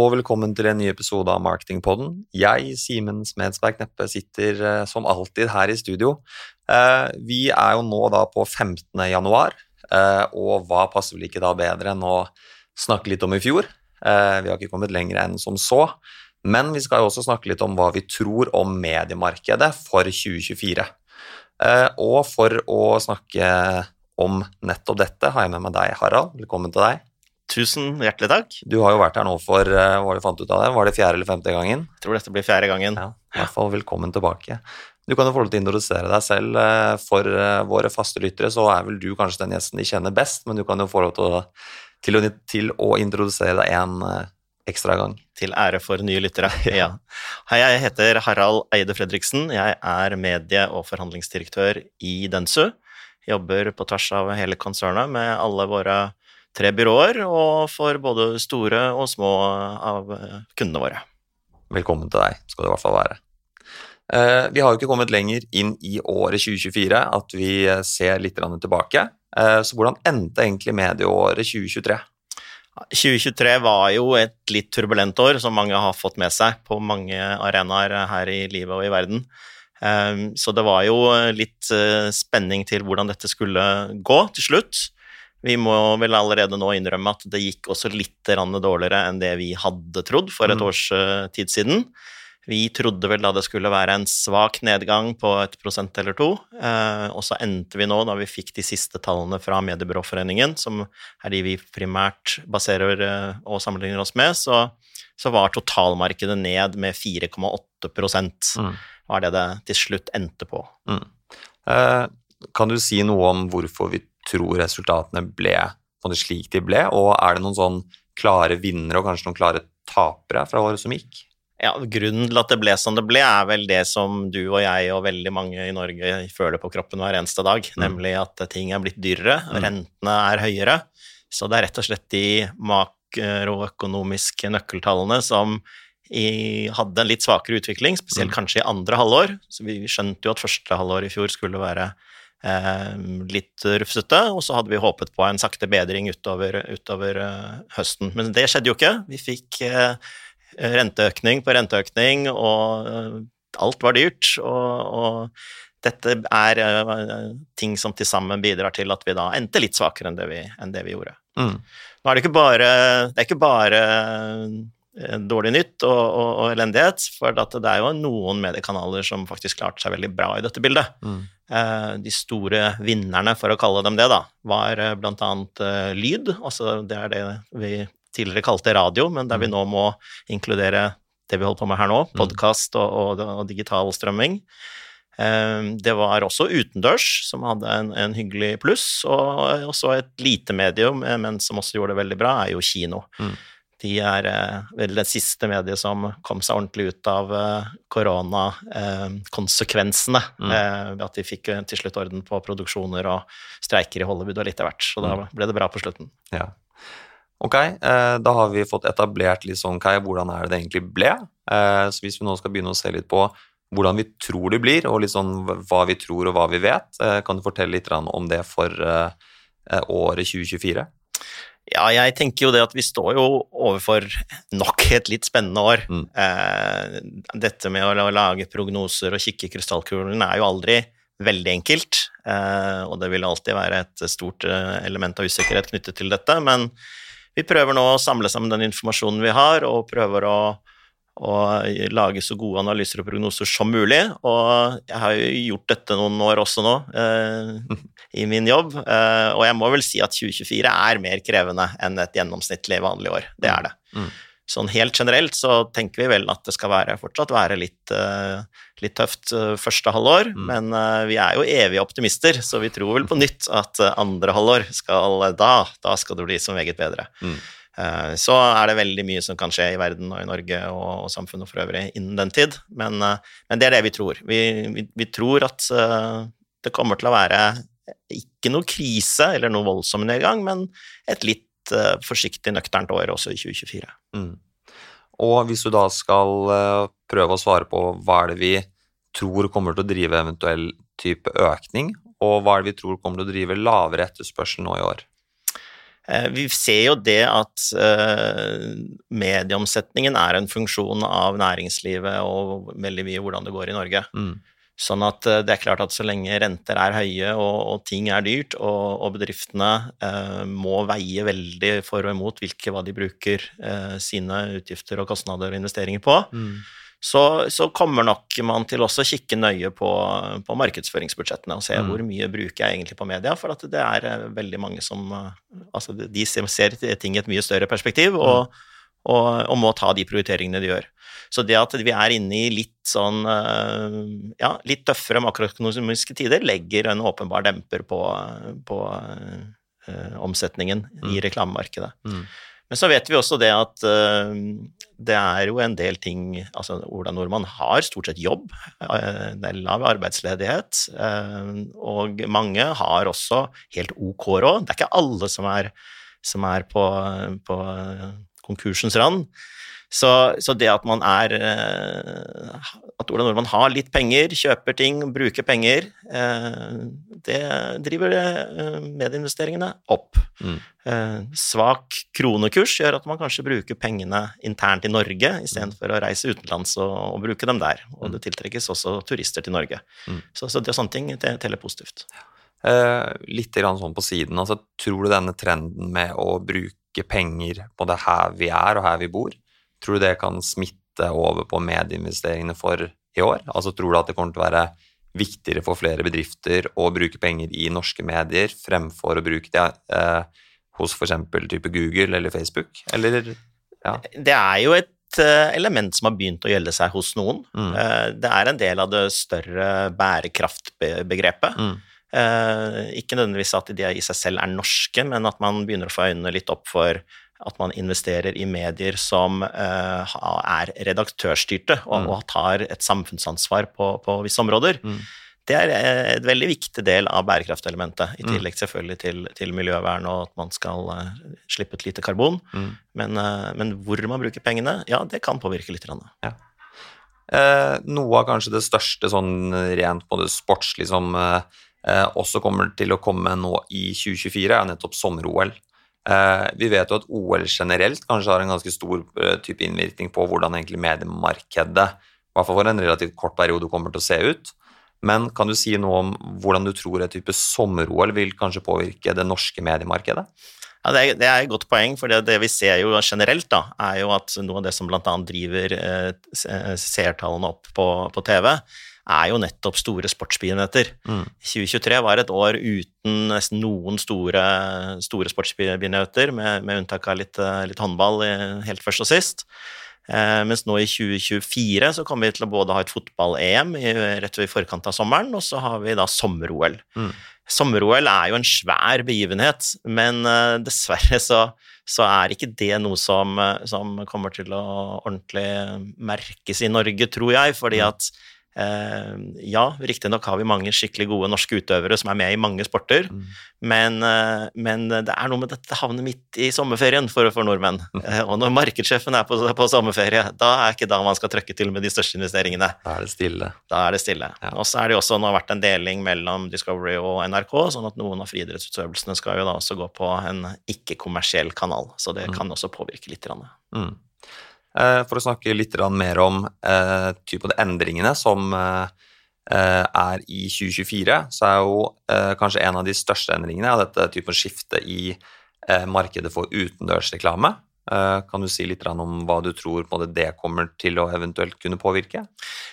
Og velkommen til en ny episode av Marketingpodden. Jeg, Simen Smedsberg Kneppe, sitter eh, som alltid her i studio. Eh, vi er jo nå da på 15. januar, eh, og hva passer vel ikke da bedre enn å snakke litt om i fjor? Vi har ikke kommet lenger enn som så, men vi skal jo også snakke litt om hva vi tror om mediemarkedet for 2024. Eh, og for å snakke om nettopp dette har jeg med meg deg, Harald. Velkommen til deg. Tusen hjertelig takk. Du har jo vært her nå for eh, hva var det fant ut av det? Var det fjerde eller femte gangen? Jeg tror dette blir fjerde gangen. Ja, i hvert fall velkommen tilbake. Du kan jo få lov til å introdusere deg selv. eh, For eh, våre faste lyttere så er vel du kanskje den gjesten de kjenner best, men du kan jo få lov til å, til å, til å introdusere deg en ekstra gang. Til ære for nye lyttere. Ja. Hei, jeg heter Harald Eide Fredriksen. Jeg er medie- og forhandlingsdirektør i Densu. Jobber på tvers av hele konsernet med alle våre tre byråer, og for både store og små av eh, kundene våre. Velkommen til deg, skal det i hvert fall være. Eh, Vi har jo ikke kommet lenger inn i året 2024 at vi eh, ser litt tilbake. Så hvordan endte egentlig medieåret 2023? 2023 var jo et litt turbulent år, som mange har fått med seg på mange arenaer her i livet og i verden. Så det var jo litt spenning til hvordan dette skulle gå til slutt. Vi må vel allerede nå innrømme at det gikk også litt dårligere enn det vi hadde trodd for et Mm. års eh, tid siden. Vi trodde vel da det skulle være en svak nedgang på et prosent eller to, eh, og så endte vi nå, da vi fikk de siste tallene fra Mediebyråforeningen, som er de vi primært baserer eh, og sammenligner oss med, så, så var totalmarkedet ned med 4,8 Mm. var det det til slutt endte på. Eh, Kan du si noe om hvorfor vi tror resultatene ble på slik de ble, og er det noen sånn klare vinnere og kanskje noen klare tapere fra året som gikk? Ja, Grunnen til at det ble som det ble, er vel det som du og jeg og veldig mange i Norge føler på kroppen hver eneste dag, Mm. nemlig at ting er blitt dyrere, Mm. rentene er høyere. Så det er rett og slett de makroøkonomiske nøkkeltallene som i, hadde en litt svakere utvikling, spesielt Mm. kanskje i andre halvår. Så vi skjønte jo at første halvår i fjor skulle være litt rufsete, og så hadde vi håpet på en sakte bedring utover, utover eh, høsten. Men det skjedde jo ikke. Vi fikk eh, renteøkning på renteøkning, og eh, alt var dyrt. Og, og dette er ting som til sammen bidrar til at vi da endte litt svakere enn det vi, enn det vi gjorde. Mm. Nå er det ikke bare, det er ikke bare dårlig nytt og, og, og elendighet, for at det er jo noen mediekanaler som faktisk klarte seg veldig bra i dette bildet. Mm. Eh, De store vinnerne, for å kalle dem det, da, var bl.a. blant annet eh, lyd. Altså det er det vi tidligere kalte radio, men der vi nå må inkludere det vi holder på med her nå, Mm. podkast og, og, digital strømming. Eh, Det var også utendørs, som hadde en, en hyggelig pluss, og også et lite medium, eh, men som også gjorde det veldig bra, er jo kino. Mm. De er eh, vel det siste mediet som kom seg ordentlig ut av eh, koronakonsekvensene. Mm. Eh, ved at de fikk til slutt orden på produksjoner og streiker i Hollywood og litt av hvert. Så da Mm. ble det bra på slutten. Ja. Ok, da har vi fått etablert litt sånn, Kai, hvordan er det det egentlig ble? Så hvis vi nå skal begynne å se litt på hvordan vi tror det blir, og litt sånn hva vi tror og hva vi vet, kan du fortelle litt om det for året 2024? Ja, jeg tenker jo det at vi står jo overfor nok et litt spennende år. Mm. Eh, dette med å lage prognoser og kikke i krystallkulen er jo aldri veldig enkelt, eh, og det vil alltid være et stort eh, element av usikkerhet knyttet til dette, men vi prøver nå å samle sammen den informasjonen vi har, og prøver å, å lage så gode analyser og prognoser som mulig. Og jeg har jo gjort dette noen år også nå, eh, i min jobb, eh, og jeg må vel si at 2024 er mer krevende enn et gjennomsnittlig vanlig år. Det er det. Mm. Sånn helt generelt så tenker vi vel at det skal være, fortsatt være litt, eh, litt tøft eh, første halvår, Mm. men eh, vi er jo evige optimister, så vi tror vel på nytt at eh, andre halvår skal da, da skal det bli så meget bedre. Mm. Eh, Så er det veldig mye som kan skje i verden og i Norge og, og samfunnet for øvrig innen den tid, men, eh, men det er det vi tror. Vi, vi, vi tror at eh, det kommer til å være ikke noe krise eller noe voldsom nedgang, men et litt forsiktig, nøkternt år også i 2024. Mm. Og hvis du da skal prøve å svare på hva er det vi tror kommer til å drive eventuell type økning, og hva er det vi tror kommer til å drive lavere etterspørsel nå i år? Eh, vi ser jo det at uh, medieomsetningen er en funksjon av næringslivet og veldig mye hvordan det går i Norge. Mm. Sånn at uh, det er klart at så lenge renter er høye og, og ting er dyrt, og, og bedriftene eh, må veie veldig for og imot hvilke hva de bruker sine utgifter og kostnader og investeringer på, mm så, så, kommer nok man til også å kikke nøye på, på markedsføringsbudsjettene og se mm. hvor mye bruker jeg egentlig på media, for at det er eh, veldig mange som eh, Altså, de ser ting i et mye større perspektiv og, mm. og, og, må ta de prioriteringene de gjør. Så det at vi er inne i litt sånn eh, ja, litt tøffere makroøkonomiske tider, legger en åpenbar demper på, på øh, omsetningen mm. i reklamemarkedet. Mm. Men så vet vi også det at uh, det er jo en del ting altså Ola Nordmann har stort sett jobb. Uh, det er lav arbeidsledighet. Uh, og mange har også helt ok råd. Det er ikke alle som er, som er på, på konkursens rand. Så, så, det at man er eh, At Ola Nordmann har litt penger, kjøper ting, bruker penger, eh, det driver eh, medieinvesteringene opp. Mm. Svak kronekurs gjør at man kanskje bruker pengene internt i Norge istedenfor å reise utenlands og, og, bruke dem der. Og mm. det tiltrekkes også turister til Norge. Mm. Så, så det, sånne ting teller positivt. Eh, litt sånn på siden, altså, tror du denne trenden med å bruke penger på det her vi er og her vi bor, Tror du det kan smitte over på medieinvesteringene for i år? Altså Tror du at det kommer til å være viktigere for flere bedrifter å bruke penger i norske medier fremfor å bruke det eh, hos f.eks. type Google eller Facebook, eller ja. Det er jo et eh, element som har begynt å gjelde seg hos noen. Mm. Eh, det er en del av det større bærekraftbegrepet. Mm. Eh, ikke nødvendigvis at de i seg selv er norske, men at man begynner å få øynene litt opp for at man investerer i medier som uh, er redaktørstyrte og, mm. og, tar et samfunnsansvar på, på visse områder. Mm. Det er et veldig viktig del av bærekraftelementet, i mm. tillegg selvfølgelig til, til miljøvern og at man skal uh, slippe ut lite karbon. Mm. Men, uh, men, hvor man bruker pengene, ja, det kan påvirke litt. Ja. Eh, noe av kanskje det største sånn rent på det sportslige som også kommer til å komme nå i 2024, er nettopp sommer-OL. Eh, vi vet jo at OL generelt kanskje har en ganske stor eh, type innvirkning på hvordan egentlig mediemarkedet, i hvert fall for en relativt kort periode, kommer til å se ut. Men kan du si noe om hvordan du tror et type sommer-OL vil kanskje påvirke det norske mediemarkedet? Ja, det er, det er, et godt poeng, for det, det, vi ser jo generelt, da, er jo at noe av det som bl.a. driver eh, eh, seertallene opp på, på TV, er jo nettopp store sportsbegivenheter. Mm. 2023 var et år uten nesten noen store, store sportsbegivenheter, med, med, unntak av litt, litt, håndball helt først og sist. Eh, mens nå i 2024 så kommer vi til å både ha et fotball-EM rett ved forkant av sommeren, og så har vi da sommer-OL. Mm. Sommer-OL er jo en svær begivenhet, men eh, dessverre så, så, er ikke det noe som, som kommer til å ordentlig merkes i Norge, tror jeg, fordi mm. at ja, riktignok har vi mange skikkelig gode norske utøvere som er med i mange sporter, mm. men, uh, men, det er noe med dette havner midt i sommerferien for, for nordmenn. Mm. og når markedssjefen er på, på, sommerferie, da er ikke da man skal trøkke til med de største investeringene. Da er det stille. Da er det stille. Ja. Og så er det jo også nå vært en deling mellom Discovery og NRK, sånn at noen av friidrettsutøvelsene skal jo da også gå på en ikke-kommersiell kanal, så det mm. kan også påvirke litt. Mm. Eh, for å snakke litt mer om eh, de endringene som eh, er i 2024, så er jo kanskje en av de største endringene av dette typen skifte i markedet for utendørsreklame. Kan du si litt om hva du tror det kommer til å eventuelt kunne påvirke?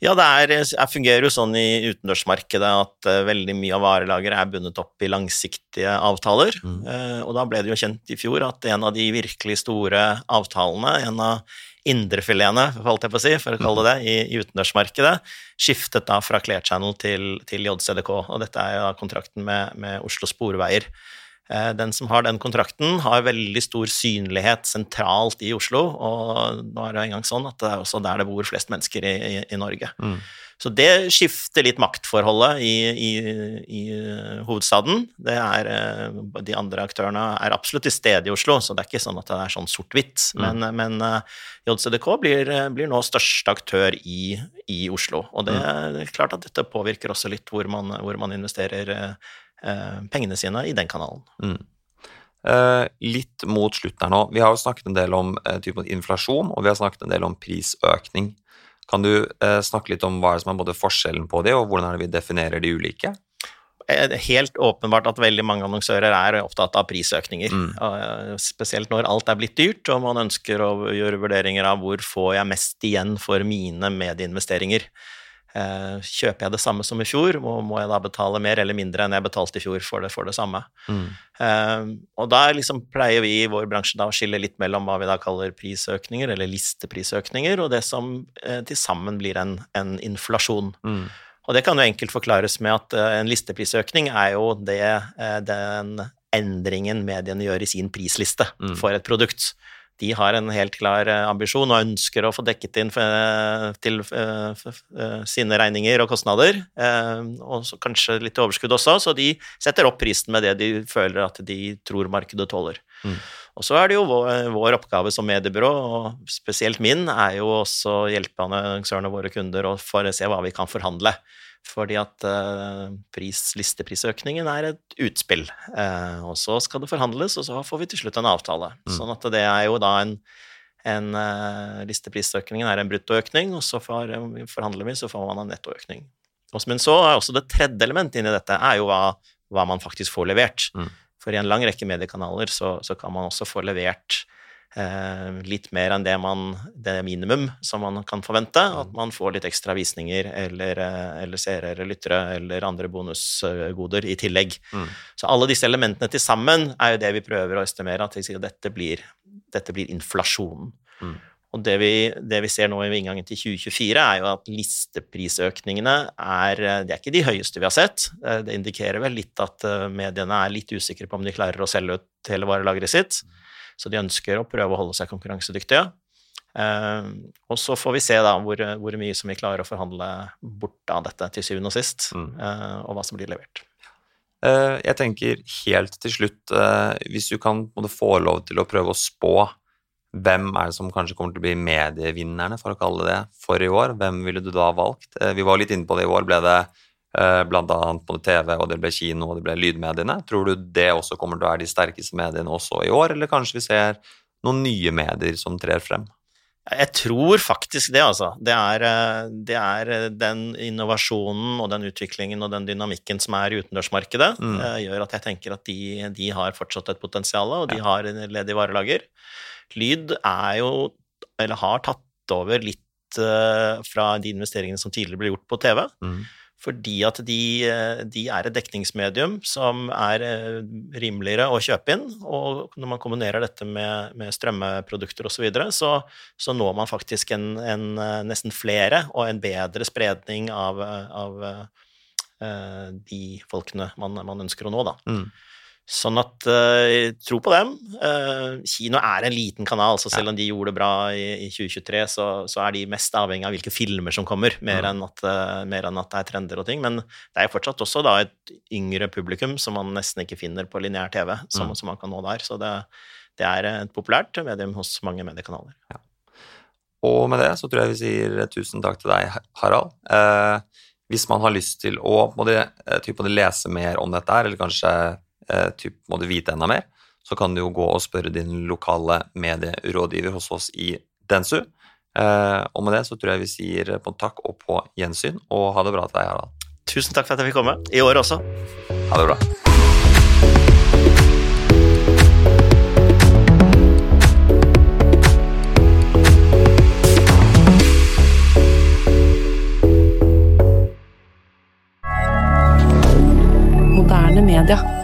Ja, det er, jeg fungerer jo sånn i utendørsmarkedet at veldig mye av varelageret er bundet opp i langsiktige avtaler. Mm. Og da ble det jo kjent i fjor at en av de virkelig store avtalene, en av indrefiletene, holdt jeg på å si, for å kalle det det, i, i utendørsmarkedet, skiftet da fra Clear Channel til, til JCDK. Og dette er jo da kontrakten med, med Oslo Sporveier. Eh, den som har den kontrakten, har veldig stor synlighet sentralt i Oslo, og nå er det engang sånn at det er også der det bor flest mennesker i, i, i Norge. Mm. Så det skifter litt maktforholdet i, i, i hovedstaden. Er, eh, de andre aktørene er absolutt til stede i Oslo, så det er ikke sånn at det er sånn sort-hvitt. Mm. Men, men eh, JCDK blir, blir, nå største aktør i, i Oslo. Og det, mm. det, er klart at dette påvirker også litt hvor man, hvor man investerer pengene sine i den kanalen. Mm. Eh, litt mot slutten her nå. Vi har jo snakket en del om eh, typen inflasjon, og vi har snakket en del om prisøkning. Kan du eh, snakke litt om hva som er både forskjellen på de, og hvordan er det vi definerer de ulike? Er helt åpenbart at veldig mange annonsører er opptatt av prisøkninger. Mm. Spesielt når alt er blitt dyrt, og man ønsker å gjøre vurderinger av hvor får jeg mest igjen for mine medieinvesteringer. Eh, kjøper jeg det samme som i fjor, må, må jeg da betale mer eller mindre enn jeg betalte i fjor for det, for det samme. Mm. Eh, og da liksom pleier vi i vår bransje da å skille litt mellom hva vi da kaller prisøkninger, eller listeprisøkninger, og det som eh, til sammen blir en, en inflasjon. Mm. Og det kan jo enkelt forklares med at eh, en listeprisøkning er jo det, eh, den endringen mediene gjør i sin prisliste Mm. for et produkt. De har en helt klar eh, ambisjon og ønsker å få dekket inn eh, til eh, sine regninger og kostnader, og kanskje litt overskudd også, så de setter opp prisen med det de føler at de tror markedet tåler. Mm. Og så er det jo vår, vår oppgave som mediebyrå, og spesielt min, er jo også å hjelpe annonsørene våre kunder og for å se hva vi kan forhandle. Fordi at uh, listeprisøkningen er et utspill, eh, og så skal det forhandles, og så får vi til slutt en avtale. Mm. Sånn at det er jo da en, en eh, Listeprisøkningen er en bruttoøkning, og så får, forhandler vi, så får man en nettoøkning. Men så er også det tredje elementet inni dette er jo hva, hva man faktisk får levert. Mm. For i en lang rekke mediekanaler så, så kan man også få levert eh, litt mer enn det, man, det minimum som man kan forvente. At man får litt ekstra visninger eller, eh, eller seere eller lyttere eller andre bonusgoder i tillegg. Mm. Så alle disse elementene til sammen er jo det vi prøver å estimere, at dette blir, dette blir inflasjonen. Mm. Og det vi, det vi ser nå i inngangen til 2024, er jo at listeprisøkningene er Det er ikke de høyeste vi har sett. Eh, Det indikerer vel litt at eh, mediene er litt usikre på om de klarer å selge ut hele varelageret sitt. Så de ønsker å prøve å holde seg konkurransedyktige. Eh, og så får vi se da hvor, hvor mye som vi klarer å forhandle bort av dette til syvende og sist, Mm. eh, og hva som blir levert. Eh, jeg tenker helt til slutt, eh, hvis du kan få lov til å prøve å spå hvem er det som kanskje kommer til å bli medievinnerne, for å kalle det det, for i år, hvem ville du da valgt? Eh, vi var litt inne på det i år, ble det bl.a. både TV, og det ble kino, og det ble lydmediene. Tror du det også kommer til å være de sterkeste mediene også i år, eller kanskje vi ser noen nye medier som trer frem? Jeg tror faktisk det, altså. Det er, eh, det er eh, den innovasjonen og den utviklingen og den dynamikken som er i utendørsmarkedet, Mm. gjør at jeg tenker at de, de har fortsatt et potensial, og de har en ledig varelager. Lyd er jo, eller har tatt over litt eh, fra de investeringene som tidligere ble gjort på TV. Mm. Fordi at de, eh, de er et dekningsmedium som er eh, rimeligere å kjøpe inn. Og når man kombinerer dette med, med strømmeprodukter osv., så, videre, så så når man faktisk en, en nesten flere og en bedre spredning av, av uh, de folkene man, man ønsker å nå, da. Mm. Sånn at uh, tro på dem. Uh, kino er en liten kanal, så selv om de gjorde det bra i, i 2023, så, så er de mest avhengig av hvilke filmer som kommer, mer, Mm. enn at, uh, mer enn at det er trender og ting. Men det er jo fortsatt også da et yngre publikum som man nesten ikke finner på lineær TV, som, Mm. som man kan nå der. Så det, det er et populært medium hos mange mediekanaler. Og med det så tror jeg vi sier tusen takk til deg, Harald. Eh, hvis man har lyst til å både, de, eh, typ, må de lese mer om dette her, eller kanskje eh, typ, må du vite enda mer, så kan du jo gå og spørre din lokale medierådgiver hos oss i Densu. Eh, og med det så tror jeg vi sier på takk og på gjensyn, og ha det bra til deg, Harald. Tusen takk for at jeg fikk komme. I år også. Ha det bra. Moderne media.